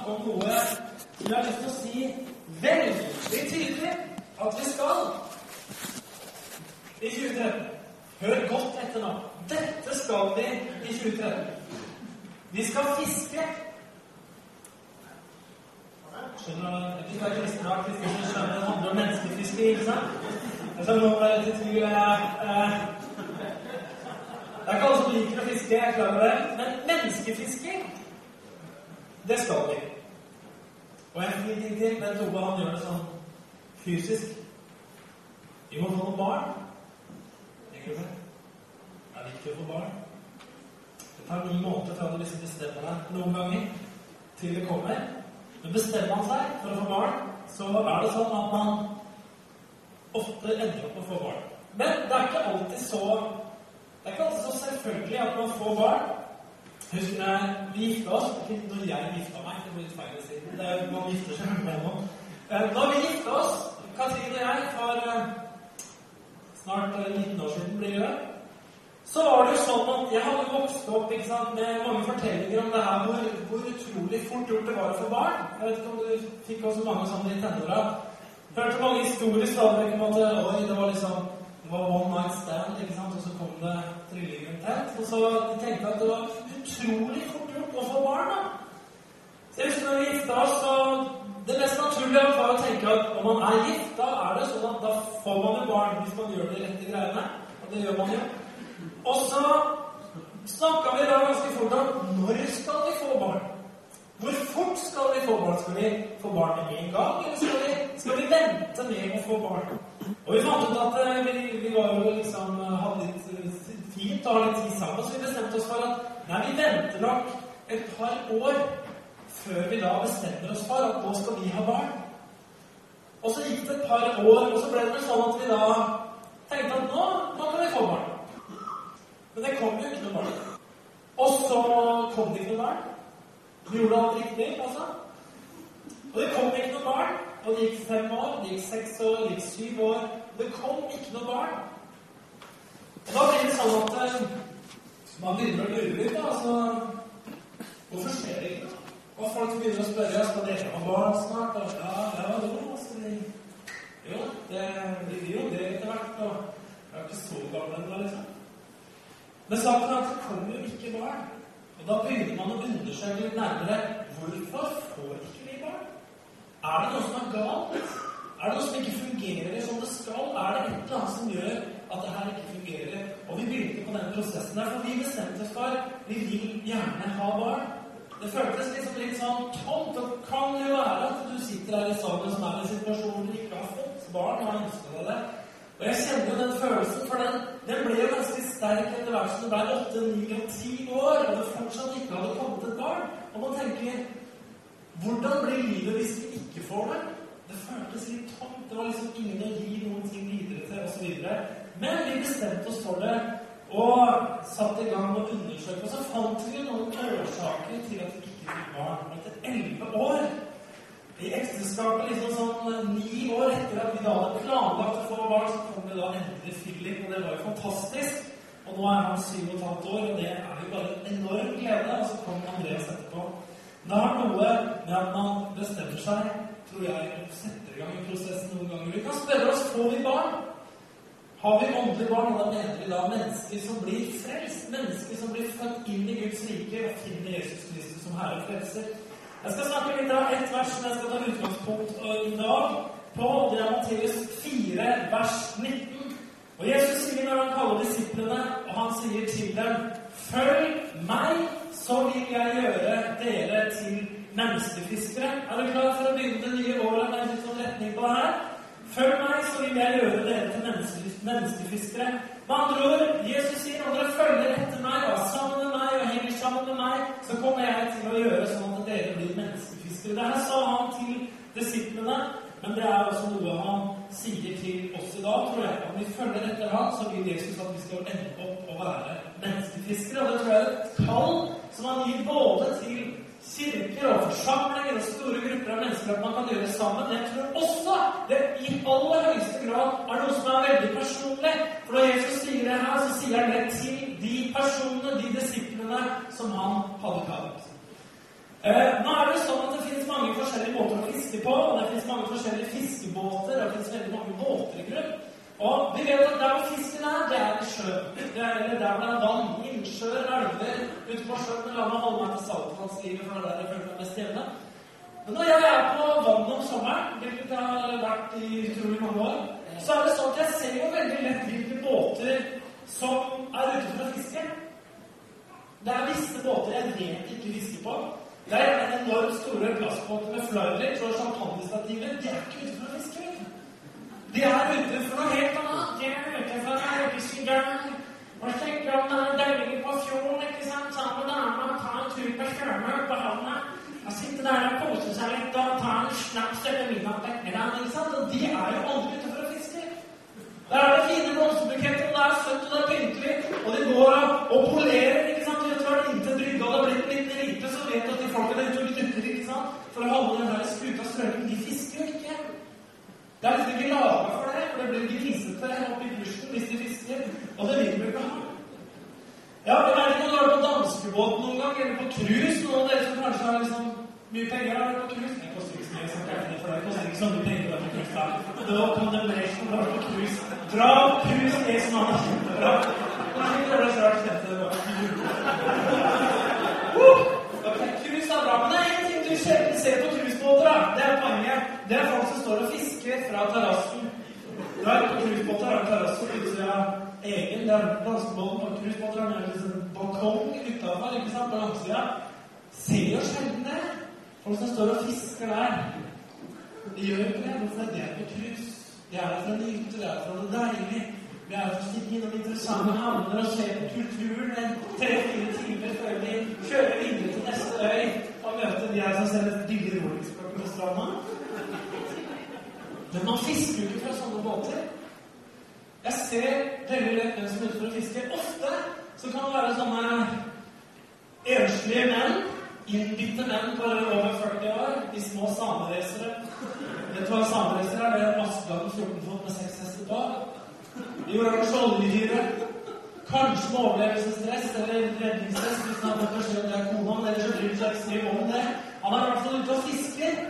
snakke om noe jeg har lyst til å si veldig tydelig at vi skal i 2013. Hør godt etter nå. Dette skal vi i 2013. Vi skal fiske. Skjønner du? Er kristen, da, kristen, så skjønner det handler om menneskefiske, ikke sant? Jeg skal nå være litt i tvil. Det er ikke alle som liker å fiske, jeg er klar over det. Men menneskefiske, det skal vi. Og jeg fikk ting til, men Tove han gjør det sånn fysisk. Vi må få noen barn. Tenker du det? Det er viktig å få barn. Det tar noen måneder fra du liksom bestemmer deg noen ganger til det kommer. Men bestemmer man seg for å få barn, så er det sånn at man ofte ender opp med å få barn. Men det er ikke alltid så det er ikke alltid så selvfølgelig at man får barn. Husker jeg, Vi gifta oss når jeg gifta meg. Det blir feil å si. Det er, man gifter seg med noen. Eh, Da vi gifta oss, Katrine og jeg, for eh, snart eh, 19 år siden blir det, så var det jo sånn at jeg hadde vokst opp sant, med mange fortellinger om det her, hvor, hvor utrolig fort gjort det var for barn. Jeg vet ikke om du fikk også mange sånne i tenåra. Hørte mange historier stadig om at oi, det var liksom det var one night stand, ikke sant? og så kom det trilling rundt tett. Og så de jeg at det var utrolig fort gjort å få barn. da. Så jeg husker når vi gifta oss, så Det mest naturlige var å tenke at om man er gift, da er det sånn at da får man jo barn hvis man gjør de rette greiene. Og det gjør man jo. Og så snakka vi da ganske fort om når skal vi få barn? Hvor fort skal vi få barn? Skal vi få barn med en gang, eller skal vi, skal vi vente med å få barn? Og vi fant ut at eh, vi, vi var jo liksom hadde litt fint å ha litt tid sammen, så vi bestemte oss for at nei, vi venter nok et par år før vi da bestemmer oss for at nå skal vi ha barn. Og så gikk det et par år, og så ble det sånn at vi da tenkte at nå, nå kan vi få barn. Men det kom jo ikke noe barn. Og så kom det ikke noe barn. Vi gjorde alt riktig, altså. Og det kom ikke noe barn. Og det gikk fem år, det gikk seks år, det gikk syv år. Og det kom ikke noe barn. Og da blir det sånn at eh, man begynner å lure litt. Altså, hvorfor skjer det ikke? Og folk begynner å spørre skal dere ha barn snart. Og ja, ja, jo, vi Jo, det blir jo det etter hvert. Og jeg er ikke så gammel ennå, liksom. Men saken er at det kommer jo ikke barn. Og da begynner man å undersøke litt nærmere hvorfor får ikke vi barn? Er det noe som er galt? Er det noe som ikke fungerer som det skal? Er det et eller annet som gjør at det her ikke fungerer? Og vi begynte på den prosessen der, for vi bestemte oss for vi vil gjerne ha barn. Det føltes liksom litt sånn tomt. Og kan jo være at du sitter her i salen som er i en situasjon hvor du ikke har fått barn og har ønsket deg det. Og jeg kjenner jo den følelsen, for den, den ble jo ganske sterk etter hvert som det ble åtte, ni og ti år, og det fortsatt ikke hadde kommet et barn. Og man tenker Hvordan blir livet hvis vi ikke får det? Det føltes litt tomt. Det var liksom ingen å gi noen ting videre til, osv. Men vi bestemte oss for det og satte i gang med å undersøke. Og så fant vi noen årsaker til at vi ikke fikk barn. Etter elleve år i ekteskapet, liksom sånn ni år etter at vi da hadde planlagt å få barn, så kom det da endelig Philip, og det var jo fantastisk. Og nå er han syv og et halvt år, og det er jo bare en enorm glede. Og så kom Andreas etterpå. Det har noe med at man bestemmer seg, tror jeg, og setter i gang i prosessen noen ganger. Vi kan spørre oss får vi barn. Har vi åndelige barn, da mener vi da mennesker som blir frelst. Mennesker som blir født inn i Guds rike og finner Jesus Kristus som Herre og Frelser. Jeg skal snakke litt av ett vers som jeg skal ta utgangspunkt i dag på. Det Matteus 4, vers 19. Og Jesus sier når han kaller disiplene, og han sier til dem Følg meg, så vil jeg gjøre dere til menneskefiskere. Er du klar for å begynne det nye året med en sånn retning på det her? Følg meg, så vil jeg gjøre dere til menneskefiskere. Med andre ord, Jesus sier når dere følger etter meg, og sammen sammen med meg, så kommer jeg til å gjøre sånn at dere blir menneskefiskere. Det her sa han til disiplene, men det er også noe han sier til oss i dag, tror jeg. Om vi følger etter ham, så vil Jesus at vi skal ende opp å være menneskefiskere. Og det tror jeg er et kall som han gir både til kirker og forsamlinger og store grupper av mennesker at man kan gjøre sammen. Jeg tror også det i aller høyeste grad er noe som er veldig personlig. For når Jesus sier det her, så sier han det til de personene, de disiplene, som han hadde kalt. Eh, nå er det sånn at det finnes mange forskjellige måter å fiske på, og det finnes mange forskjellige fiskebåter, og det finnes veldig mange båter i grunn. Og vi vet at der hvor fisken er, det er i sjø. Det er, eller der hvor det er vann. Innsjøer, elver, ute på sjøen. La meg holde meg til saltvannslivet, for det er der jeg føler meg mest hjemme. Men når jeg er på vannet om sommeren, hvilket jeg har vært i utrolig mange år, så er det sånn at jeg ser jo veldig lett hvilke båter som er ute for å fiske. Det er visse båter jeg vet ikke fisker på. Det er en enormt store plastbåter med flybridge og champagnestativer. De er ikke ute for å fiske. De er ute for noe helt annet. De er ute for å fiske garn. Og sjekke om det er deilig på fjorden, ikke sant, sammen med dama, ta en tur på sjømøl på havna. Sitte der og kose seg litt og ta en snaps eller middag ikke? Og de er jo aldri ute for å fiske. Der er det fine blomsterbuketter, og det er søtt, og det er pyntelig, og de går og polerer. Ikke det Vet du og det har blitt litt lite, så vet du at de folkene er ute og dytter ikke sant? for å holde den der skuta strømmen. De fisker jo ikke. Det er liksom ikke laga for det, for det blir grisete oppi plusjen hvis de fisker. Og det vil vi ikke ha. Ja, men er det ikke du har vært på danskebåt noen gang, eller på cruise. Noen av dere som kanskje har liksom mye penger, har vært på cruise. Det koster ikke så mye, for det koster ikke så mye penger å være på cruise. da. Da det bli som å være på cruise. Dra cruise er som han er kjempebra. Kanskje snart Det er folk som står og fisker fra terrassen. Da er cruisebåter på utsida egen. Det er danskebåten og cruisebåter en liksom balkong utafor, ikke sant, på langsida. Ser jo sjelden det. Folk som står og fisker der. De gjør ikke det, hvorfor det er på cruise. De er der for å nyte, det er for det deilig. Vi er for å stikke innom interessante havner og se på kulturen en tre-fire timer før vi kjører videre til neste øy og møter de her som ser et billig rolex-klokke på stranda. Men man fisker ikke fra sånne båter. Jeg ser veldig lett hvem som er ute for å fiske. Ofte så kan det være sånne enslige menn, innbitte menn på over 40 år, de små sameracere. Vet du hva sameracere er? Det er Askeladden 14 fot med seks hester på. De gjorde skjoldhyre. Kanskje med overlevelsesstress eller redningsstress hvis han har fått beskjed det er kona, men ellers så bryr han seg mye om det. Han er i hvert fall ute og fisker.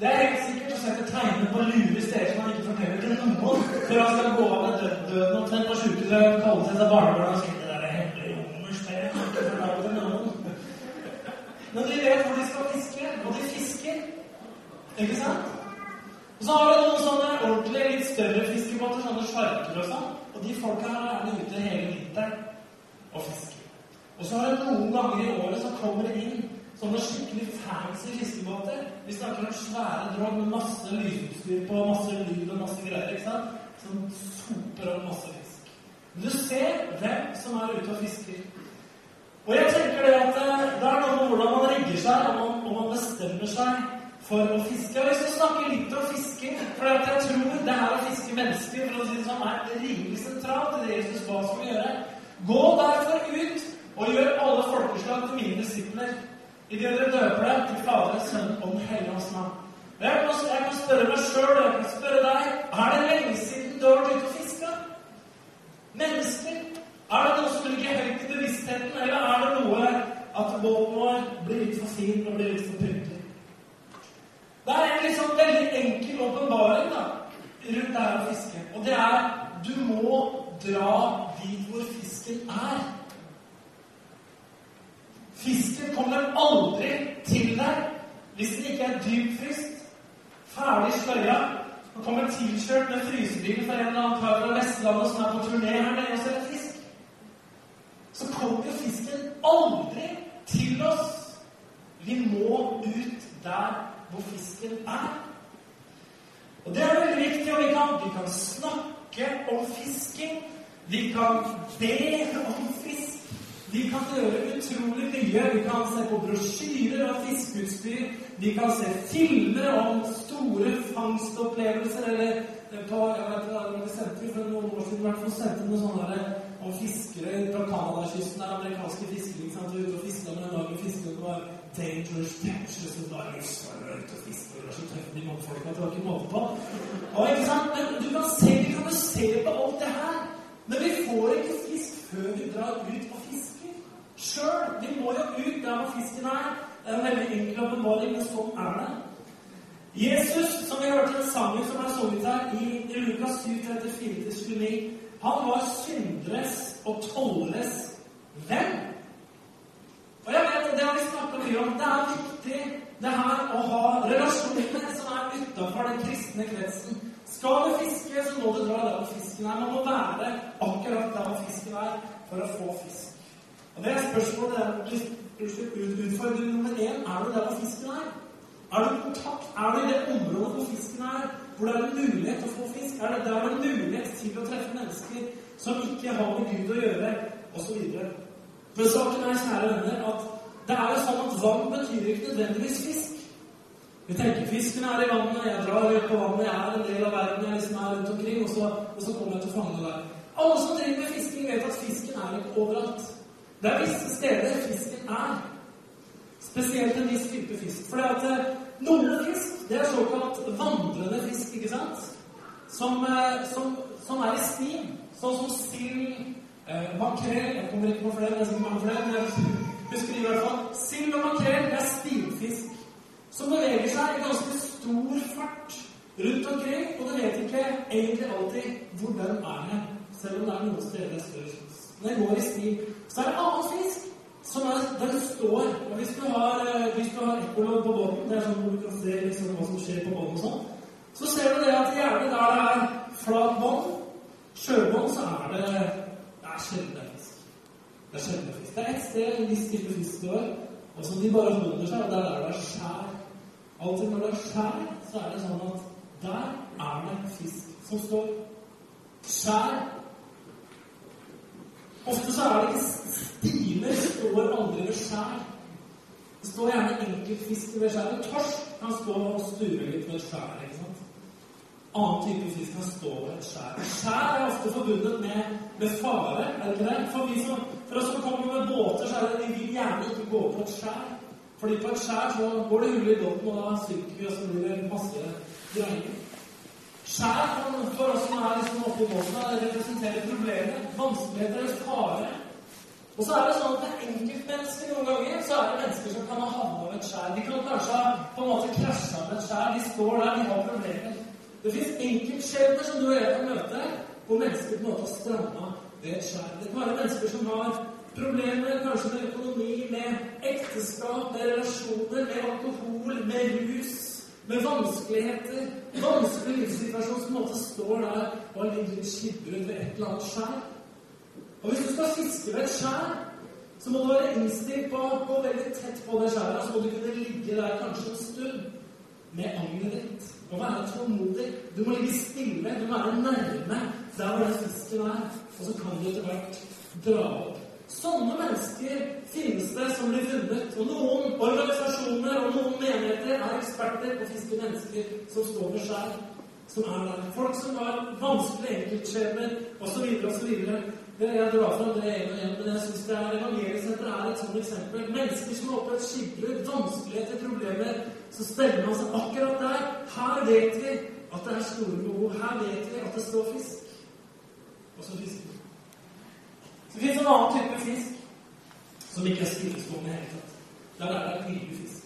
Det er helt sikkert å sette tegnene på lure steder som han ikke forteller til noen for han skal gå av med død, døden omtrent på sjukehuset og kalle seg seg barnebarn og skrive det der er hemmelig romerspillet. kan ikke fortelle til noen. Men de vet hvor de skal fiske, og de fisker. Ikke sant? Og så har du noen sånne ordentlig litt større fiskebåter, sånne sjarker og sånn. Og de folka er ute hele vinteren og fisker. Og så har du noen ganger i året så kommer det inn sånne skikkelig fancy fiskebåter. Vi snakker om svære drog med masse lysutstyr på, masse lyd og masse greier. ikke sant? Som soper opp masse fisk. Men du ser hvem som er ute og fisker. Og jeg tenker det at eh, det er noe med hvordan man rigger seg, og man, og man bestemmer seg for å fiske. Jeg har lyst til å snakke litt om fisking. For jeg tror det her å fiske mennesker for å si det sånn, er rimelig sentralt i det Jesus ba oss om å gjøre. Gå derfor ut og gjør alle folkeslag til mine disipler. I det dere døper dem til Fader, Sønn og Den hellige hans navn. Jeg kan, jeg kan spørre meg sjøl og jeg kan spørre deg er det lenge siden du har vært ute og fiska? Mennesker. Er det noe som ligger høyt i bevisstheten, eller er det noe at båten vår blir litt for fin og blir litt for pyntelig? Det er en liksom veldig enkel åpenbaring rundt det her å fiske. Og det er du må dra dit hvor fisken er. Fisken kommer aldri til deg hvis den ikke er dypfryst, ferdig sløya, og kommer tilkjørt med frysebil fra en eller annen kar fra Vestlandet som er på turné her nede og en fisk. Så kommer fisken aldri til oss. Vi må ut der hvor fisken er. Og det er veldig viktig, og vi kan, vi kan snakke om fisking. Vi kan be om fisk. Vi kan gjøre utrolig mye. Vi kan se på brosjyrer av fiskeutstyr. Vi kan se filmer om store fangstopplevelser. Eller på jeg vet ikke, sendte For noen år siden hvert fall sendte noen sånne der, om fiskere fra Canadakysten. Amerikanske fiskere ikke sant, ute og fiska med enorme fisker. Det var dangerous catches og bare ute og fiske. Det var så tøffe de mannfolka at det var ikke måte på. Og, ikke sant? Men du kan se, vi kan jo se på alt det her. Men vi får ikke fisk før vi drar ut og fisker sjøl. Vi må jo ut der hvor fisken er. Det er en veldig enkel åpenbaring, men sånn er det. Jesus, som vi hørte den sangen som er sunget her i, i Lukas 7, 34-29, han var synderes og tolleres venn. Og jeg vet, det har vi snakka mye om, det er viktig det her å ha relasjoner som er utafor den kristne kretsen. Skal du fiske, så må du dra der hvor fisken er. Man må være akkurat der hvor fisken er, for å få fisk. Og det er spørsmålet, utfordring nummer én. Er du der hvor fisken er? Er du i kontakt? Er du i det området hvor fisken er? Hvor det er en mulighet til å få fisk? Er det der det er mulighet til å treffe mennesker som ikke har med Gud å gjøre, osv.? Men saken er, kjære venner, at det er jo sånn at vann betyr ikke nødvendigvis fisk. Vi tenker fisken er i vannet, jeg drar ut på vannet, jeg er en del av verden, jeg liksom er rundt omkring, og så, og så kommer jeg til å fange der. Alle som driver med fisking, vet at fisken er ikke overalt. Det er visse steder fisken er. Spesielt en viss type fisk. For eh, noen fisk det er såkalt vandrende fisk, ikke sant? Som, eh, som, som er i stim. Sånn som sild, eh, makrell Jeg kommer ikke på flere, er sikkert mange flere, men jeg husker i hvert fall. Sild og makrell er stimfisk som beveger seg i ganske stor fart rundt omkring, og du vet ikke egentlig alltid hvor den er selv om det er noen steder er større. Når den går i stim. Så er det annen fisk som er, den står. Og hvis du har, eh, hvis du på båten, det er sånn hvor du kan se liksom, hva som skjer på båten og sånn, så ser du det at gjerne der det er flat bånd, sjøbånd, så er det det er sjeldne fisk. Det er sjeldne fisk. Det er ett sted en viss type fisk står, og som de bare holder seg, og det er der det er skjær. Alltid når det er skjær, så er det sånn at der er det fisk som står. Skjær Ofte så er det ikke stimer står aldri ved skjær. Det står gjerne enkeltfisk ved skjæret. Torsk kan stå og sture litt ved skjæret. skjær. ikke sant? Annen type fisk kan stå ved et skjær. Skjær er ofte forbundet med, med fare. er det ikke det? For, vi som, for oss som kommer med båter, så er det de vil gjerne ikke gå på et skjær. Fordi på et skjær så går det hull i båten, og da synker vi, og så blir det masse greier. Skjær for oss som er liksom oppe i båten, representerer problemer, vanskeligheter fare. Og så er det sånn at det er enkeltmennesker noen ganger så er det mennesker som kan ha havna ved et skjær. De kan kanskje ha på en måte krasja med et skjær. De står der, de har problemer. Det fins enkeltskjebner som du og jeg kan møte, hvor mennesker på en måte har stranda ved et skjær. Det kan være mennesker som har problemer kanskje med økonomi, med ekteskap, med relasjoner, med alkohol, med rus med vanskeligheter, vanskelig livssituasjon som måte står der og ligger litt skibret ved et eller annet skjær. Og hvis du skal fiske ved et skjær, så må du være innstilt på å gå veldig tett på det skjæret. Så må du kunne ligge der kanskje en stund med agnet ditt og være tålmodig. Du må ligge stille, du må være nærme der hvor den fisken er. Og så kan du etter hvert dra opp Sånne mennesker finnes det som blir funnet. Og noen organisasjoner og noen menigheter er eksperter på å fiske mennesker som står ved skjær. Som er der. Folk som har vanskelige enkeltskjebner osv. osv. Jeg drar fram det ene og ene, men jeg syns Evangeliesenteret er et sånt eksempel. Mennesker som har opplevd skipbrudd, vanskeligheter, problemer. Så steller man seg akkurat der. Her vet vi at det er store behov. Her vet vi at det står fisk. Og så fisker vi. Så det fins en annen type fisk som ikke er stillestående i det hele tatt. Der er det fisk.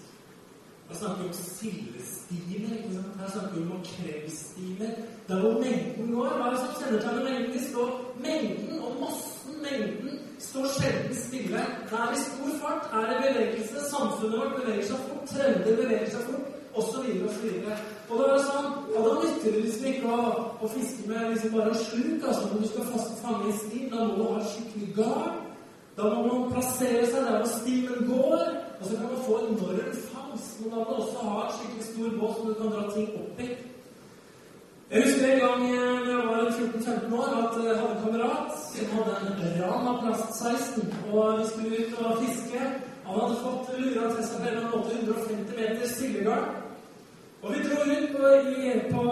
Da snakker vi om sildestimer. Her snakker vi om makrellstimer. Der hvor mengden går. Hva er det som kjennetegner mengden? De står, mengden og massen, mengden, står sjelden stille. Det er i stor fart, er det bevegelse. Samfunnet vårt beveger seg fort. Trender beveger seg fort osv. osv. Og det var sånn, ja, Da nytter det liksom ikke å, å fiske med liksom bare en sluk. altså Når du skal fast fange i stil, da må du ha skikkelig garn. Da må man plassere seg der hvor stimen går, og så kan man få enorm fangst. Men da må du også ha en skikkelig stor båt som du kan dra ting opp i. Jeg husker en gang eh, jeg var 14-15 år, at jeg hadde en kamerat som hadde en ram av plast-16. Og vi skulle ut og fiske. Han hadde fått lura til seg på en måte 150 meter sildegarn. Og vi dro ut på, i, på,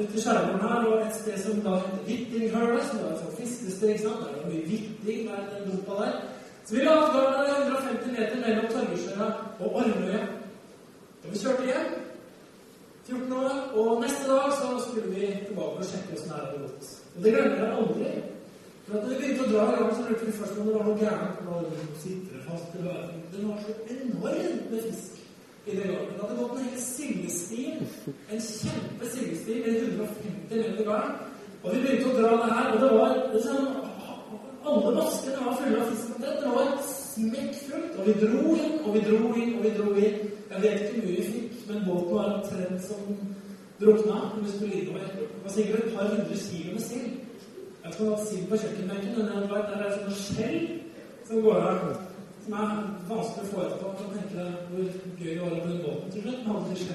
ut i skjærgården her, og et sted som da heter Hvittinghølet, som var et sånt fiskested. ikke sant? Det var mye hvitting der den dumpa der. Så vi la garnet 150 meter mellom Torgesjøa og Ormøya. Og vi kjørte hjem. 14 år. Og neste dag så skulle vi tilbake og sjekke åssen det hadde gått. Og det glemmer jeg aldri. For at vi begynte å dra i gang, så lurte vi først om det var noe gærent. Sitter det fast, eller Den var så enormt med fisk. I det garnet. Det hadde gått en hel sildestim, en kjempe sildestim i 150 meter hver. Og vi begynte å dra det her, og det var liksom, Alle maskene var fulle av fisk. Det var smekkfullt. Og vi dro inn, og vi dro inn, og vi dro inn. Jeg vet ikke hvor mye vi fikk, men båten var omtrent som drukna. Vi skulle innover. Det var sikkert et par hundre kilo med sild. Jeg det var sild på kjøkkenbenken, men det var der er sånne skjell som går av. Som er vanskelig å få etterpå. Kan tenke deg hvor gøy det var å bli båten til.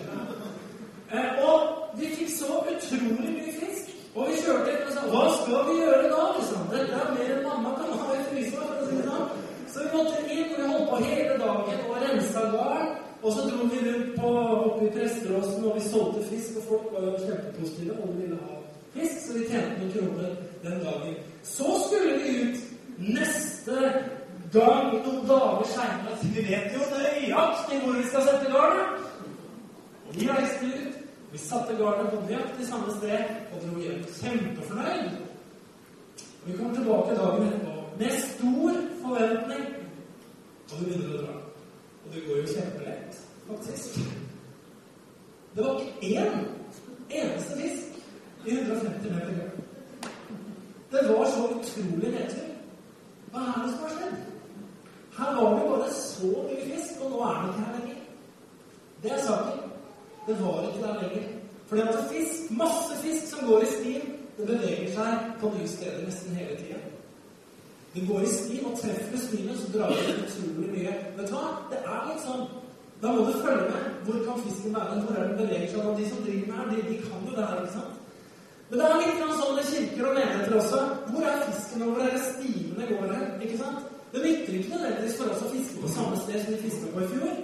Eh, og vi fikk så utrolig mye fisk. Og vi kjørte inn og sa Hva skal vi gjøre da? liksom? Dette er mer enn mamma kan ha i det sånn. Så vi måtte inn, og vi holdt på hele dagen og rensa garn. Og så dro vi rundt på, oppe i Presteråsen, og vi solgte fisk. Og folk var jo kjempepositive. Alle ville ha fisk, så vi tjente noen kroner den dagen. Så skulle vi ut neste gang noen dager seinere. Vi vet jo nøyaktig hvor vi skal sette garnet. Og vi reiste ut. Vi satte garnet på nøyaktig samme sted og dro hjem kjempefornøyd. Og vi kom tilbake dagen etterpå med stor forventning. Og du begynner å dra. Og det går jo kjempelett, faktisk. Det var ikke én eneste fisk i 150 meter. Det var så utrolig nedtur. Hva er det som har skjedd? Her var det bare så mye fisk, og nå er det ikke her lenger. Det er saken. Det var ikke der lenger. For det er altså fisk, masse fisk som går i stim, Det beveger seg på nye steder nesten hele tida. Det går i stim og treffer stimen, så drar det utrolig mye. Vet du hva? Det er litt sånn. Da må du følge med. Hvor kan fisken være? Hvor er den beveger seg? Og de som driver med her, de, de kan jo det her, ikke sant? Men det er litt sånn i kirker og menigheter også. Hvor er fisken, og hvor er det stimene går hen? Ikke sant? Det nytter ikke nødvendigvis for oss å fiske på samme sted som vi fiska på i fjor.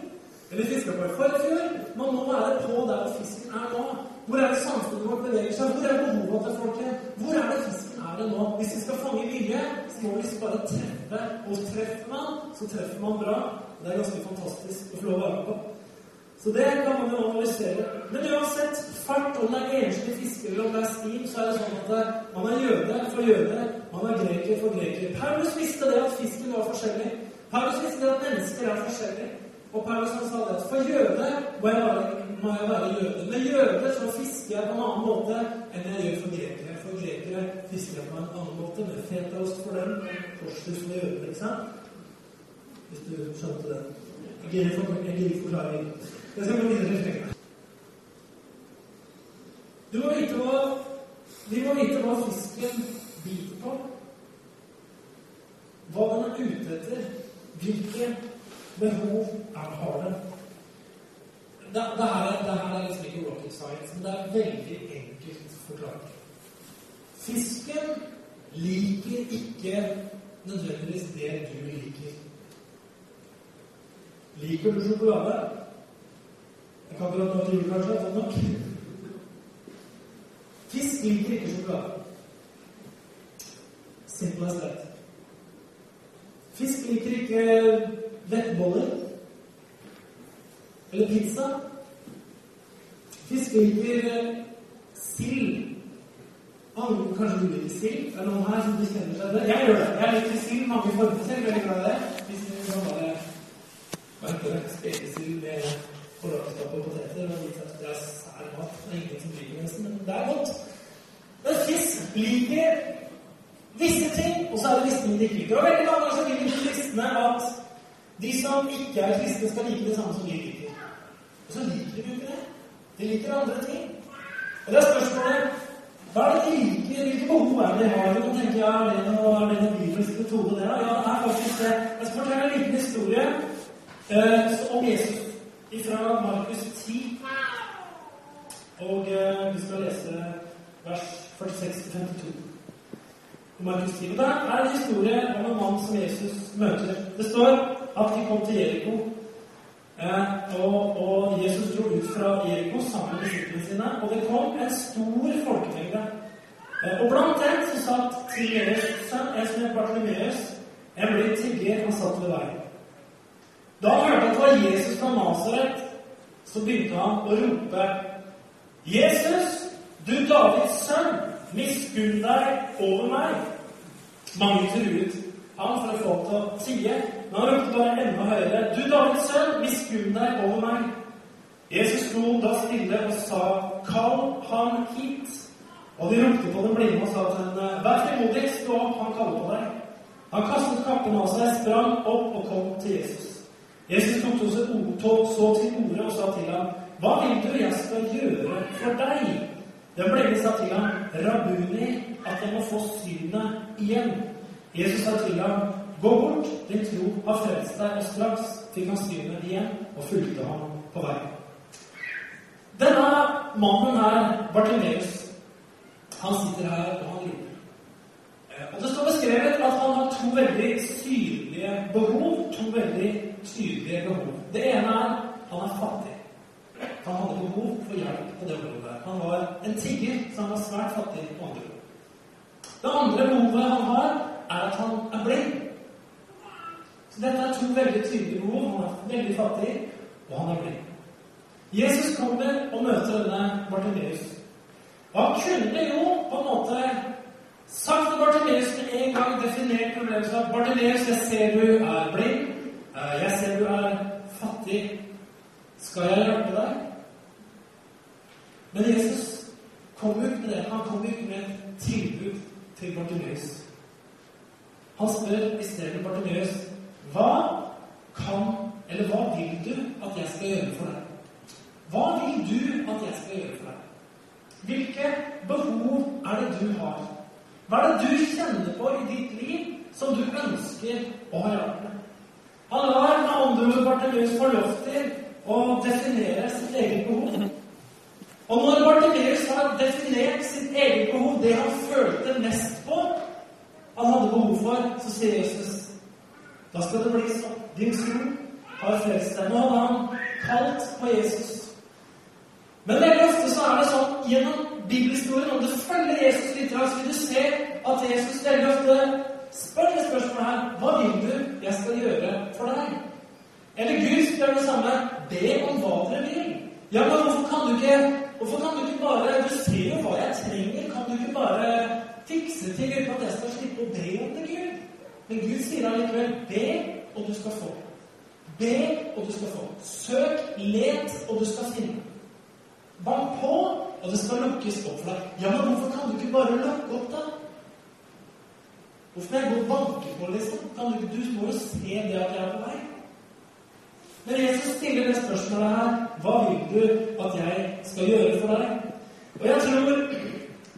Eller fiska på i forrige fjor. Man må være på der hvor fisken er nå. Hvor er det samfunnet vårt beveger seg? Hvor er behovet til folket? Hvor er det fisken er det nå? Hvis vi skal fange vilje, så må vi liksom bare treffe. Og treffer man, så treffer man bra. Det er ganske fantastisk å få lov å være med på. Så det kan man jo analysere. Men uansett, fart, om det er enslige fiskere om det er stim, så er det sånn at man er jøde for jøde, man er greker for greker. Paulus visste det at fisken var forskjellig. Paulus visste det at mennesker er forskjellige. Og Paulus han sa det for jøde må jeg, være, må jeg være jøde. Med jøde så fisker jeg på en annen måte enn jeg gjør for grekere. For grekere fisker jeg på en annen måte, med fetaost for dem, korslus med jøder, ikke sant? Hvis du skjønte det. Jeg gir ikke forklaring. Det skal gå videre til Du må vite hva Vi må vite hva fisken biter på. Hva den er ute etter. Hvilke behov er har det. Det, det, her, det her er liksom ikke rocket science, men det er veldig enkelt forklart. Fisken liker ikke nødvendigvis det du liker. Liker du sjokolade? Ikke ha noe til jul, kanskje? Fått nok? Fisk liker ikke sjokolade. Simple as that. Fisk liker ikke lettboller eller pizza. Fisk liker sild. Kanskje du liker sild? Er det noen her som bekjenner seg det? Jeg gjør det. Jeg liker sild mange former selv. Veldig glad i det. Hvis vi kan bare heter det? Spekesild med forlagskap og poteter. Og det er sær mat. Det er ingen som liker nesten, men det er godt. Men fisk liker visse ting, og så er det visse ting de ikke liker. Og veldig mange ganger vil de kristne at de som ikke er kristne, skal like det samme som de liker. Og så liker de ikke det. De liker andre ting. Og det er spørsmålet hva er det de liker? Hvilke behov er det de har? Og tenker jeg, ja, er det noe, er det noe bibelsk metode, det? Ja, det er faktisk det. Jeg skal fortelle en liten historie eh, om Jesus fra Markus 10. Og eh, vi skal lese vers 46-52. Markus 10. Det er en historie om en mann som Jesus møter. Det står at de kom til Jeriko. Eh, og, og, Jesus dro ut fra Jeriko sammen med disiplene sine. Og det kom en stor folkemengde. Eh, og blant dem så satt Tigeres en som het Bartolomeus, en blind tigger. Han satt ved veien. Da han hørte at det var Jesus fra Nasaret, så begynte han å rope Jesus, du Davids sønn, miskunn deg over meg. Mange truet han for å få til å tie, men han ropte bare enda høyere. Du Davids sønn, miskunn deg over meg. Jesus sto da stille og sa, 'Kall ham hit.' Og de ropte på den blinde og sa til henne, 'Vær frimodig, stå opp, han kaller på deg.' Han kastet kappen av seg, sprang opp og kom til Jesus. Jesus tok så til orde og sa til ham, 'Hva vil du jeg skal gjøre for deg?' Den blinde sa til ham, 'Rabuni, at jeg må få synet igjen.' Jesus sa til ham, 'Gå bort, din tro har frelst deg.' Og straks fikk han synet igjen og fulgte ham på vei. Denne mannen her, Bartimeus, han sitter her og han lider. Eh, og Det står beskrevet at han har to veldig synlige behov. To veldig tydelige behov. Det ene er han er fattig. Han hadde behov for hjelp på det området. Han var en tigger, så han var svært fattig på andre ord. Det andre behovet han har, er at han er blind. Så dette er to veldig tydelige behov. Han er veldig fattig, og han er blind. Jesus kommer og møter denne Bartimeus. Og han kunne jo på en måte sagt til Bartimeus med en gang definert problemet Bartimeus, jeg ser du er blind. Eh, jeg ser du er fattig. Skal jeg hjelpe deg? Men Jesus kom ut med det. Han kom ut med et tilbud til Bartimeus. Han spør i stedet Bartimeus hva kan, eller hva vil du at jeg skal gjøre for deg? Hva vil du at jeg skal gjøre for deg? Hvilke behov er det du har? Hva er det du kjenner på i ditt liv som du ønsker å ha hjelp med? Han lar med andre ord Bartimeus få lov til å definere sitt eget behov. Og når Bartimeus har definert sitt eget behov, det han følte mest på, han hadde behov for, så sier Jesus da skal det bli sånn. Din tro har frelst deg. Nå hadde han kalt på Jesus. Men veldig ofte så er det sånn gjennom bibelhistorien, om du følger Jesus litt, så vil du Men Gud sier allikevel be, og du skal få. Be, og du skal få. Søk, let, og du skal finne. Bank på, og det skal lukkes opp for deg. Ja, men hvorfor kan du ikke bare lukke opp, da? Hvorfor må jeg gå og banke på, liksom? Kan du, du må jo se det at jeg er på vei. Men Jesus stiller det spørsmålet her Hva vil du at jeg skal gjøre for deg? Og jeg tror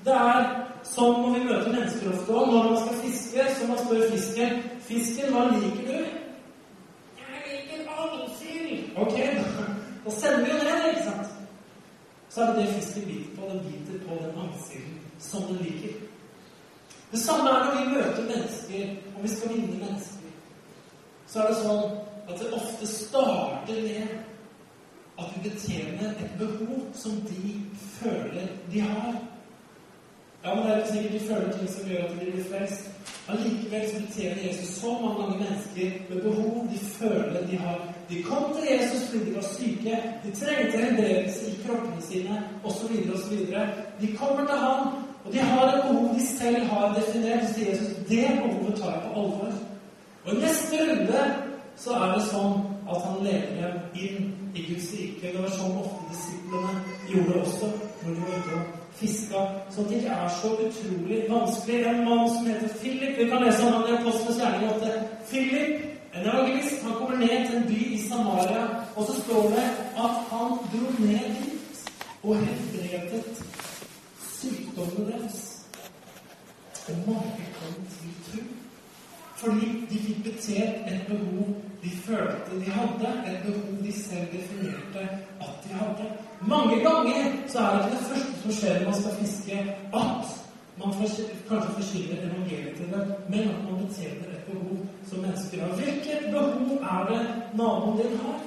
det er som når vi møter mennesker ofte òg, når man skal fiske, så man spør fisken Fisken, hva liker du? Jeg liker alsild. Ok, da, sender vi jo ned, ikke sant? Så er det det fisken biter på. Den biter på den angstsilden som den liker. Det samme er når vi møter mennesker, og vi skal vinne mennesker. Så er det sånn at det ofte starter med at vi betjener et behov som de føler de har. Ja, men det er ikke sikkert de føler ting som gjør at de blir frelst. Allikevel så betjener Jesus så mange mennesker med behov de føler de har. De kom til Jesus fordi de var syke, de trengte helbredelse i kroppene sine osv. osv. De kommer til ham, og de har et behov de selv har definert. Så sier Jesus det behovet tar jeg på alvor. Og i neste runde så er det sånn at han leder dem inn i Guds rike. Det var sånn ofte disiplene gjorde også når de var ute og fiska. Så det ikke er så utrolig vanskelig. En mann som heter Philip Vi kan lese om han i Apostles gjerning 8. Philip, en evangelist, han kommer ned til en by i Samaria, og så står det at han dro ned dit og helbredet sykdommene deres. Og mange kom til tro. Fordi de fikk betjent et behov de følte de hadde, et behov de selv definerte at de hadde. Mange ganger så er det ikke det første som skjer når man skal fiske, at man kanskje forsyner evangeliet til dem, men at man betjener et behov som mennesker har. Hvilket behov er det naboen din har?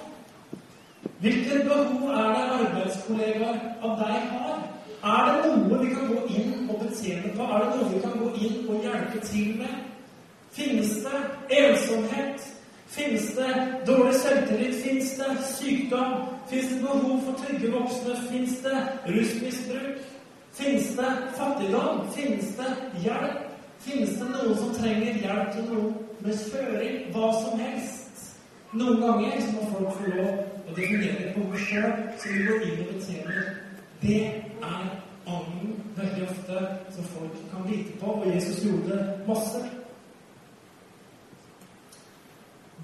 Hvilket behov er det arbeidskollegaer av deg har? Er det noe vi kan gå inn og betjene på? Er det noe vi kan gå inn og hjelpe til med? Finnes det ensomhet? Finnes det dårlig selvtillit? Fins det sykdom? Fins det behov for trygge voksne? Fins det rusmisbruk? Fins det fattigdom? Finnes det hjelp? Finnes det noen som trenger hjelp til noe med kjøring? Hva som helst. Noen ganger så må folk få lov å det fungerer et behov sjøl, så vi går inn og betjener. Det er ånden veldig ofte som folk kan lite på, og Jesus gjorde det masse.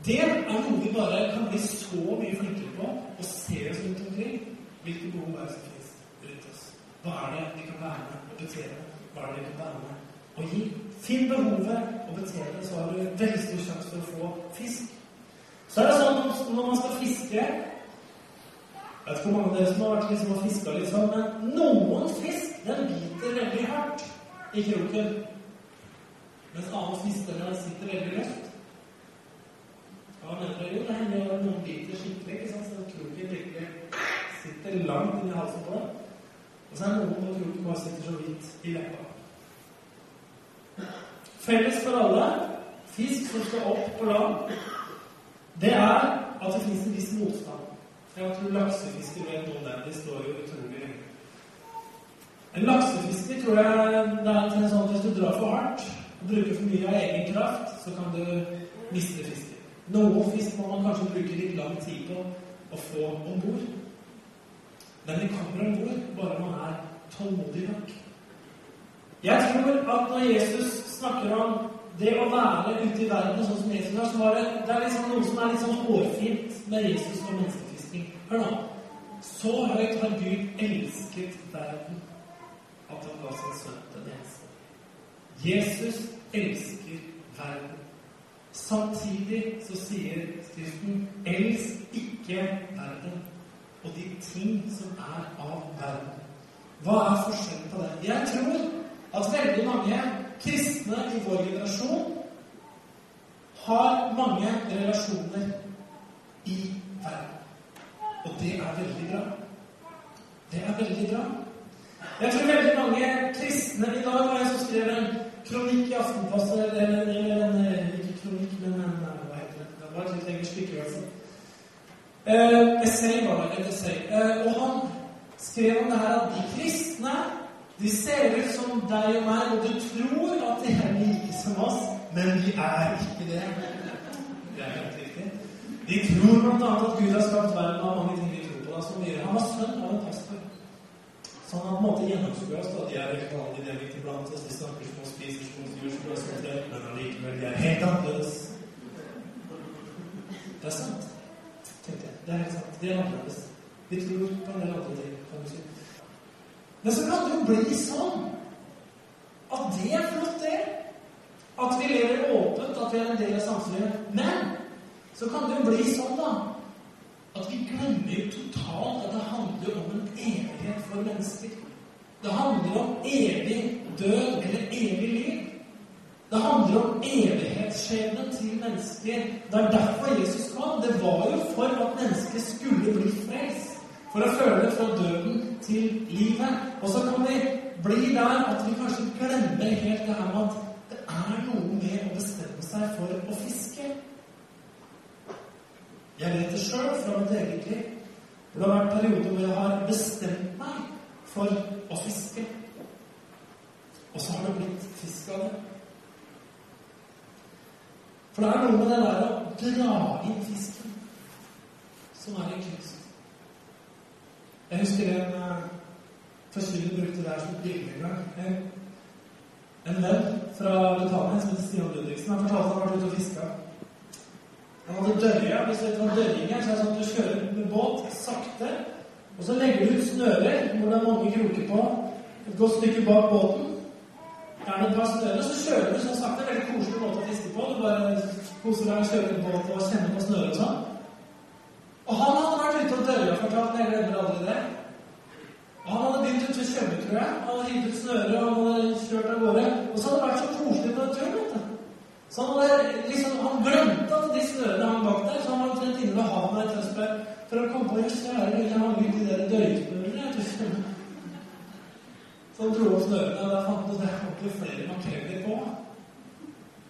Det er noe vi bare kan bli så mye flinkere på og se oss rundt omkring. Hvilke behov er det som finnes rundt oss? Hva er det vi kan være med og betjene? Hva er det vi kan være med og gi? Finn behovet og betjene, så har du veldig stor sjanse for å få fisk. Så er det sånn at når man skal fiske Jeg vet ikke hvor mange av dere som har vært liksom og fiska litt sånn, men noen fisk den biter veldig hardt i kroken. Mens annen fisk den sitter veldig løst. Hva det er Jo, det at noen biter skikkelig, ikke sant? så kroken virkelig sitter langt inni halsen på deg. Og så er det noen hvor kroken bare sitter så vidt i leppa. Felles for alle fisk som skal opp på land, det er at det finnes en viss motstand. Jeg tror laksefisker vet noe om den. De står jo utrolig lenge. En laksefisker tror jeg det er en sånn at hvis du drar for hardt og bruker for mye av egen kraft, så kan du miste fisken. Noen fisk må man kanskje bruke litt lang tid på å få om bord. Men det kommer om bord bare man er tålmodig nok. Jeg tror at når Jesus snakker om det å være ute i verden sånn som Jesus er, så var det, det er liksom noe som er litt sånn hårfint med Jesus og menneskefisking. Hør nå. Så høyt har Gud elsket verden at han ga sin sønn den eneste. Jesus elsker verden. Samtidig så sier Skriften 'elsk ikke verden' og de ting som er av verden. Hva er forskjellen på det? Jeg tror at veldig mange kristne i vår generasjon har mange relasjoner i verden. Og det er veldig bra. Det er veldig bra. Jeg tror veldig mange kristne i dag var jeg som skrev en kronikk i Aftenposten eller en heter sitt eget stykkevesen. Altså. Eh, essay var det. Et essay. Eh, og han skrev om det her at de kristne de ser ut som deg og meg, og du tror at de er like som oss, men de er ikke det. Det er helt riktig. De tror bl.a. at Gud har skapt verden av mange ting vi tror på. Gjør. Han var sønn av en pastor. Så han har på en måte gjennomskua oss. De er helt vanlige, de er midt iblant oss. De snakker som oss, spiser som oss, gjør som oss, men allikevel, de er helt annerledes. Det er sant, tenkte jeg. Det er helt sant. De er annerledes. De tror på en del andre ting. kan du si. Men så kan det jo bli sånn at det er flott, det. At vi lever åpent, at vi er en del av samfunnet. Men så kan det jo bli sånn, da, at vi glemmer totalt at det handler om en evighet for mennesker. Det handler om evig død eller evig liv. Det handler om evighetsskjebnen til mennesker. Det er derfor Jesus kom. Det var jo for at mennesker skulle bli frelst. For å føle fra døden til livet. Og så kan vi bli der at vi kanskje glemmer helt det her med at det er noe med å bestemme seg for å fiske. Jeg vet det sjøl fra mitt eget liv. Det har vært perioder hvor jeg har bestemt meg for å fiske. Og så har det blitt fisk av det. For det er noe med det der å dra inn fisken som er i kunst. Jeg husker en forkynner brukte det her som bilde en gang. En venn fra Betania som heter Stian Ludvigsen, han fortalte at han var ute og fiska. Han hadde dørja. Hvis du vet hva dørring er, så er det sånn at du kjører med båt sakte, og så legger du ut snører hvor det er mange kroker på, et godt stykke bak båten. Gjerne et par snøre, så kjører du sånn sakte. Veldig koselig måte å fiske på. Du bare koser deg og kjører en båt og kjenner på snøret og sånn. Og han hadde vært ute og dørja, fortalt, hele glemmer aldri det. Og han hadde begynt ute tror jeg. Han hadde hivet ut snøret og han kjørt av gårde. Og så hadde det vært så koselig på den turen, vet du. Så han, hadde, liksom, han glemte at de snørene hang bak der, så han var omtrent inne ved havet i Tønsberg for å komme på en snøre er han ut de der dørgsnørene. Så dro opp snørene, og da fant at det ikke flere makreller på.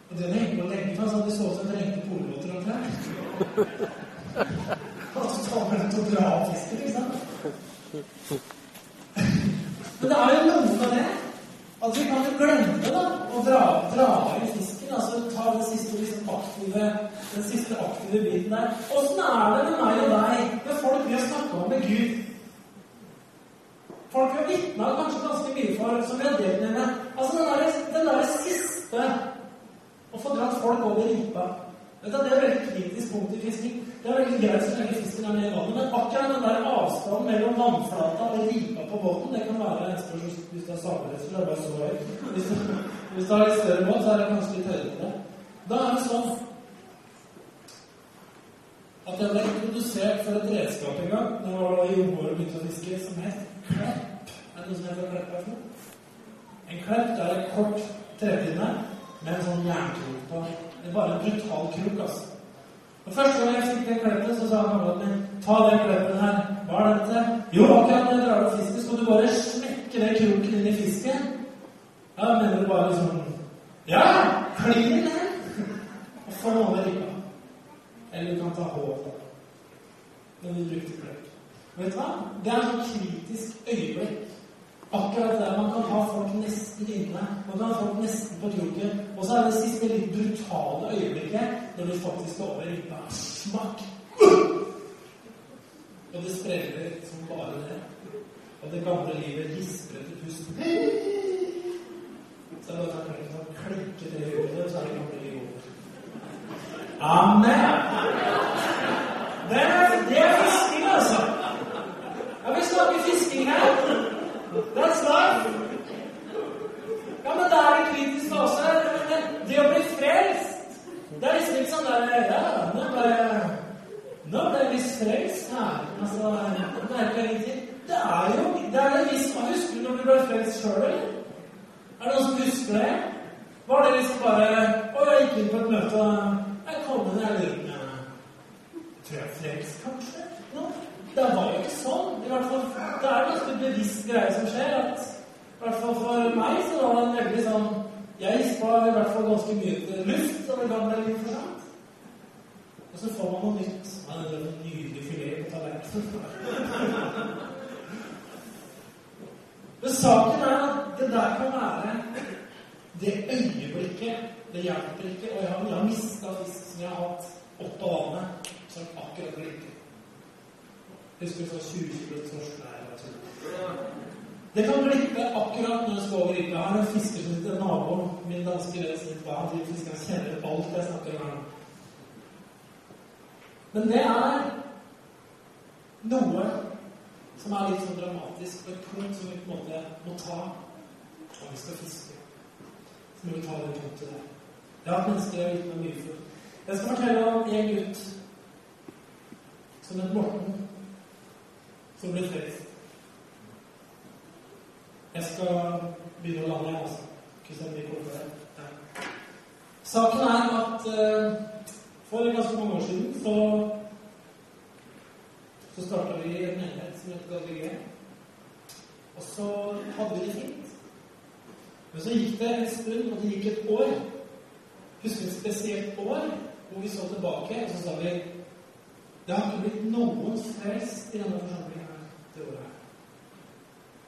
Og det hadde hengt på lenge, for så de så ut som trengte polbåter omtrent. Og så tar man ut og drar opp fisken, ikke sant? Men det er jo noe med det at vi kan jo glemme da, å dra, dra i fisken. altså Ta den siste liksom, aktive den siste aktive biten der. Åssen er det med meg og deg, med folk vi har snakka om med Gud? Vitna kanskje ganske mye for, som med med. Altså den der, den der siste Å få dratt folk over ripa. Vet du, Det er et veldig kritisk punkt i fisking. Det er veldig greit så lenge fisken er nede i vannet, men akkurat den der avstanden mellom vannflata og ripa på båten, det kan være en spørsmål hvis du er samerett, så er det bare så høyt. Hvis, hvis du har litt større båt, så er det kanskje litt høyere det. Da er det sånn at jeg ble introdusert for et redskap en gang Det var da jordmor begynte å fiske, som het klepp. Noe som heter for? En klepp er en kort trepinne med en sånn jernkrok på. Det er bare en brutal krok, altså. Og Første gang jeg fikk den kleppen, så sa kameraten min ta den kleppen her. Hva er dette? Jo, akkurat når jeg drar opp fisken, skal du bare smekke den kroken inn i fisken. Ja, mener du bare sånn Ja! Klin ned! Og få den over ribba. Eller du kan ta håp, da. Men du brukte klepp. Vet du hva? Det er et kritisk øyeblikk. Akkurat der man kan ha folk nesten inne. Man kan ha folk nesten på kroken. Og så er det siste litt brutale øyeblikket når du faktisk skal over ribba. Smakk! Og det spreller som bare det. Og det gamle livet gisper etter pusten. Så er det bare å klikke det hodet, så er det gamle livet over. Amen! Det er, det er fisking, altså. Ja, vi snakker fisking her. That's life. Ja, men det er en kritisk fase. Det å bli frelst Det er liksom ikke sånn der Ja, nå ble Nå ble jeg visst frelst her. Altså, det er ikke ingenting. Det er jo det er en viss Husker du når du ble frelst sjøl, eller? Er det noen som husker det? Var det liksom bare Å, jeg gikk inn på et møte, og jeg kom inn, jeg lurer med Tror jeg er frelst, kanskje? No. Det var jo ikke sånn. I hvert fall, det er en ganske bevisst greie som skjer. at i hvert fall for meg så var det en veldig sånn Jeg gispa i hvert fall ganske mye til luft og det ga meg litt for sent. Og så får man noe nytt. Ja, det er en nydelig filet på tallerkenen. Men saken er at det der kan være det øyeblikket Det hjelper ikke. Og jeg har, jeg har mista fisk som jeg har hatt opp av vannet, som akkurat like. Husker du så 20 kilo torsk der? Det kan glippe akkurat når jeg skal over ribba. Her er en fisker som heter naboen min danske venn. Han driver fisker, han kjenner alt jeg snakker om her. Men det er noe som er litt sånn dramatisk, og et punkt som vi på en måte må ta når vi skal fiske. Så må vi ta det punktet der. Jeg har hatt mennesker jeg har gitt meg mye for. Jeg skal fortelle om en gutt som et Morten, som ble frelst. Jeg skal begynne å lande, altså. Kristian kommer til det. Saken er at uh, for ganske mange år siden så så starta vi en menighet som heter Galilea. Og så hadde vi det fint. Men så gikk det en stund, og det gikk et år. Husker et spesielt år hvor vi så tilbake, og så sa vi det har ikke blitt noen frelst i denne forsamlingen det året.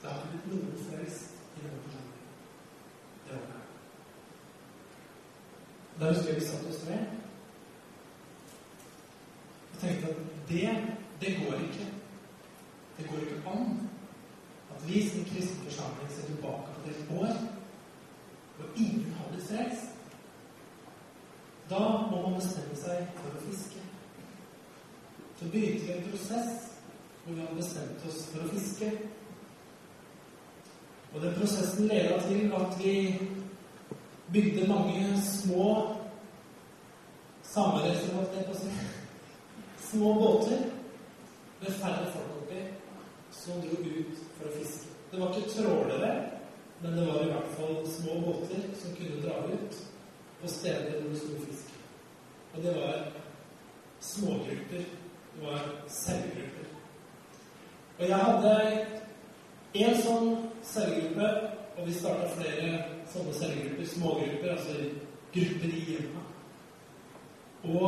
Det har ikke blitt noen frelst i denne forsamlingen det året. Da husker jeg vi satt oss ned og tenkte at det, det går ikke. Det går ikke an at vi som kristen forsamling ser tilbake på et år og ingen har blitt frelst. Da må man bestemme seg for å fiske. Så begynte vi en prosess hvor vi hadde bestemt oss for å fiske. Og den prosessen leda til at vi bygde mange små samereservat. Små båter med færre folk oppi som dro ut for å fiske. Det var ikke trålere, men det var i hvert fall små båter som kunne dra ut på steder hvor det sto fisk. Og det var smågrupper. Var cellegrupper. Og jeg hadde en sånn cellegruppe, og vi starta flere sånne cellegrupper, smågrupper, altså grupper i hjemmet. Og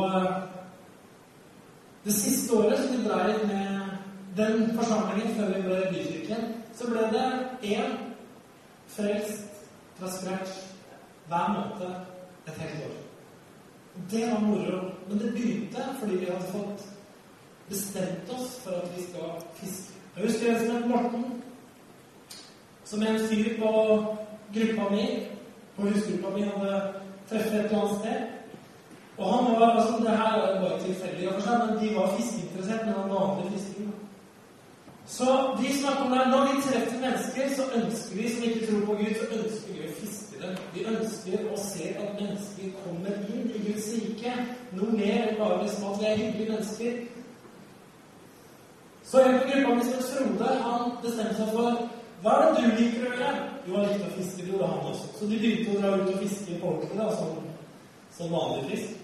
det siste året som vi dreiv med den forsamlingen før vi ble bykirken, så ble det én frelst fra scratch hver måned et helt år. Det var moro. Men det begynte fordi vi hadde fått bestemt oss for at vi skal fiske. Jeg husker en som het Morten, som er en fyr på gruppa mi, på husgruppa mi, hadde treffet et eller annet sted. Og han var, altså Det her er bare tilfeldig, men de var fiskeinteressert, men han var andre fisking. Så de snakker om det, når vi treffer mennesker, så ønsker vi som ikke tror på Gud, så ønsker vi å fiske dem. Vi ønsker å se at mennesker kommer inn i Guds rike. Noe mer enn bare liksom at vi er hyggelige mennesker. Så en på gruppa mi som Frode, han bestemte seg for hva er det du liker å gjøre? Jo, han likte å fiske. Det han også. Så de begynte å dra ut og fiske på ordentlig, som, som vanlig fisk.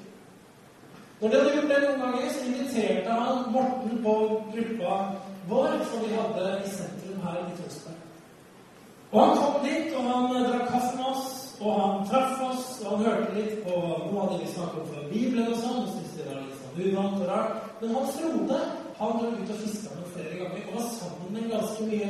Når de hadde gjort det noen ganger, så inviterte han Morten på gruppa vår som vi hadde i sentrum her i Tønsberg. Og han kom dit, og han drakk kaffe med oss, og han traff oss, og han hørte litt på noe av det vi snakket om fra Bibelen og sånn, og syntes det var litt sånn uvant og rart. Men han Frode han dro ut og fiska med flere ganger, og var sammen ganske mye.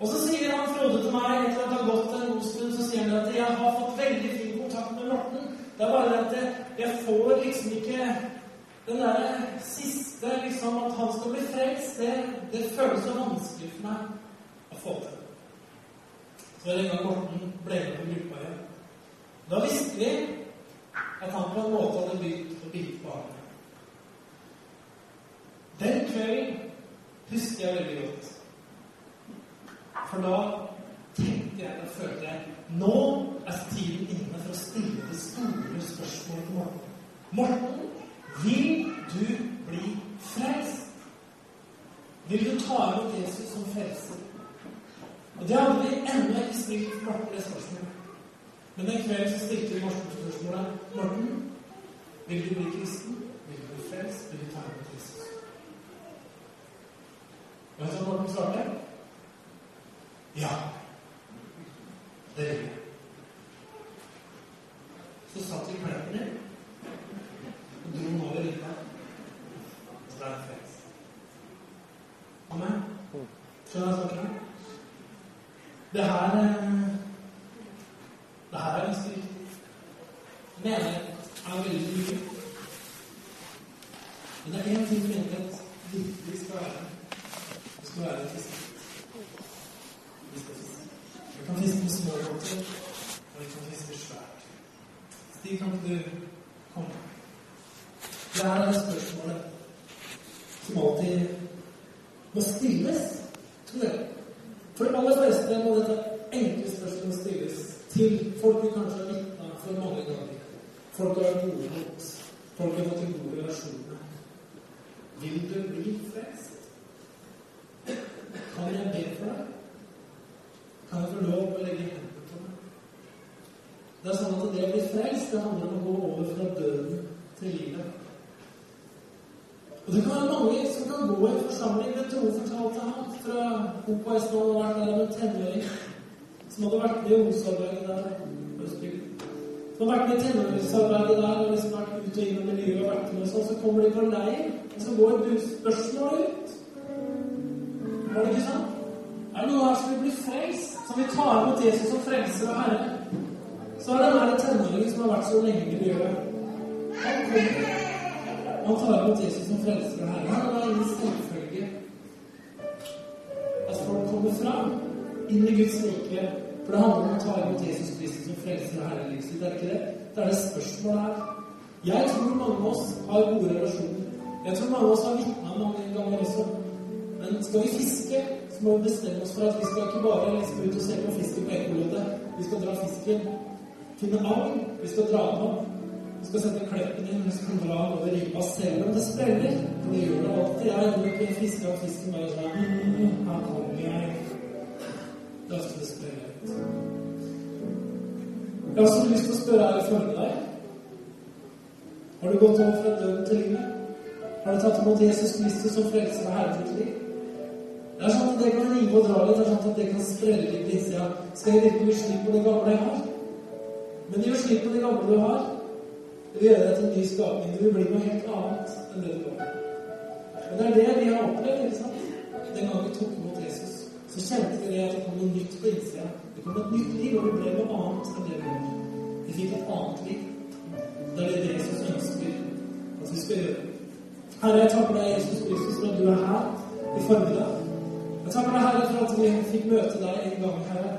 Og så sier han Frode til meg, etter at det har gått en god stund, så sier han at jeg har fått veldig fin kontakt med Morten. Det er bare det at jeg, får liksom ikke den derre siste liksom At han skal bli frelst, det, det føles så vanskelig for meg å få til. Så var det en gang Morten ble med på gruppa igjen. Da visste vi at han på en måte hadde å bite på armen. Den kvelden husker jeg veldig godt. For da tenkte jeg, og følte jeg Nå er tiden inne for å stille det store spørsmålet til Morten. Morten, vil du bli frelst? Vil du ta imot Jesus som frelser? Og det hadde vi ennå ikke stilt Morten det spørsmålet. Men den kvelden så stilte vi Morten spørsmålet. Morten, vil du bli kristen? Vil du bli frelst? Vil du ta imot Jesus? Og vet du hva Morten svarte? Ja. Det gjør jeg. Så satt vi kleppen din og dro den over ribba. Og så er det fett. Amen. Skjønner jeg snakker om? Det her eh, Det her er ganske viktig. Menighet er veldig mye. Men det er én ting menighet virkelig skal være. Skal være fiske. Vi skal fiske. Vi kan fiske med små båter, og vi kan fiske svært. Stig, kan du komme? Det her er spørsmålet som alltid må stilles, tror jeg. For de aller fleste må dette enkle spørsmålet stilles til folk vi kanskje har vitna for mange ganger. Folk har vært gode mot. Folk har fått en god relasjon med. Vil du bli frelst? Kan jeg be for deg? Kan jeg få lov å legge hendene på deg? Det er sånn at det å bli frelst, det handler om å gå over fra døden til livet. Og det kan være mange som kan gå i forsamling. Det Tore fortalte han fra i stad hadde vært der med en tenåring som hadde vært med i ungdomsarbeidet der. Som hadde vært med i tenåringsarbeidet der og liksom vært ute og inn i miljøet og vært med sånn. Så kommer de på leir, og så går spørsmålet ut. Var det ikke sant? Er det noen her som vil bli frelst? Som vil ta imot Jesus som frelser og herre? Så er det denne tenåringen som har vært så lenge i miljøet. Han kommer. Han tar imot Jesus som frelser og herre. Han er ingen selvfølge at folk kommer fram inn i Guds rike. For det handler om å ta imot Jesus Kristus som frelser og herre i livet sitt. Er ikke det? Det er det spørsmålet her. Jeg tror mange av oss har gode relasjoner. Jeg tror mange av oss har vitna mange ganger også. Men skal vi fiske, så må vi bestemme oss for at vi skal ikke bare liksom ut og se på fisken på ekkoloddet. Vi skal dra fisken, finne agn, vi skal dra den opp. Vi skal sette kleppen inn, vi skal dra den over ripa selv om det spreller. For det gjør det alltid. Jeg har ikke fiska opp fisken bare sånn mm, Her kommer jeg. Det er ofte det spreller litt. Jeg har også lyst til å spørre her i formiddag Har du gått over fra døden til livet? Har du tatt imot Jesus Kristus som frelser og herre til ditt liv? Det er sånn at det kan rive og dra litt, det er sånn at det kan sprelle litt på innsida. Skal jeg virkelig gjøre slipp på det gamle jeg har? Men gjør slipp på det gamle du har. Det vil gjøre deg til en ny skapning. Du vil bli noe helt annet enn det du var. Og det er det vi har opplevd. ikke sant? Den gangen vi tok imot Jesus, så kjente vi det at det kom noe nytt på innsida. Det kom et nytt liv, og vi ble noe annet enn det vi var. Vi fikk et annet liv. Det er det Jesus ønsker at vi skal gjøre. Herre, jeg takker deg, Jesus Kristus, for at du er her i formiddag. Jeg takker deg, Herre, for at vi fikk møte deg en gang, Herre.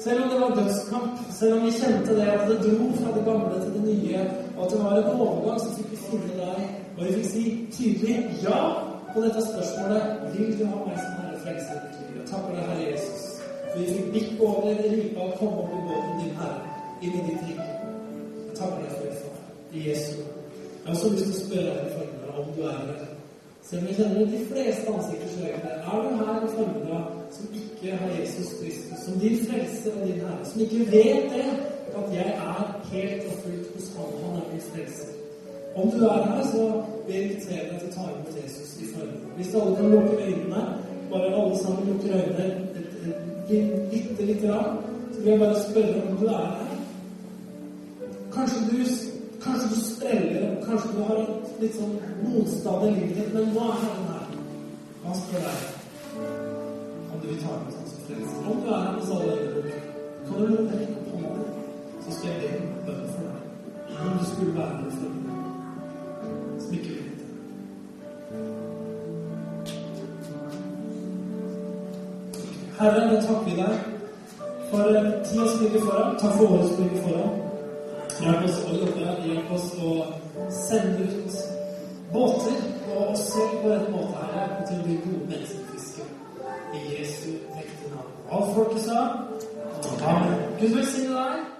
Selv om det var dødskamp, selv om vi kjente det at det dro fra det gamle til det nye, og at det var en overgang, så fikk vi finne deg, og vi fikk si tydelig ja på dette spørsmålet Vil du ha meg som Herre frelser? Jeg takker deg, Herre Jesus. Vi fikk bikke over ripa og komme opp i båten din, Herre, inn i ditt rike. Jeg takker deg for det, far. I Jesu. Jeg har også lyst til å spørre deg om du er her. Selv om jeg kjenner de fleste ansikter, som er der. Er du her i som ikke har Jesus Kristus som din frelse og din Herre? Som ikke vet det, at jeg er helt og fullt hos Han. Han er min frelse. Om du er her, så vil jeg invitere deg til å ta imot Jesus i formiddag. Hvis alle kan lukke øynene, bare alle sammen lukker øynene bitte lite grann, så vil jeg bare spørre om du er her. Kanskje du, kanskje du streller, kanskje du har et litt sånn motstand i livet men hva er Herren her. Han spør deg om du vil ta imot hans som frelser. Om du er her hos alle øyne kan du løpe rekke opp hånda di, så skal jeg be en bønn for deg. Om du skulle være med oss som ikke vet. Herre, nå takker deg for tida som ligger foran. Takk for året som ligger foran. Hjelp oss å jobbe, hjelp oss å sende ut båter og oss selv på denne måte, her, og til å bli gode menneskefiskere. I Jesu ekte navn. Alt folket sa Amen. Gud velsigne deg.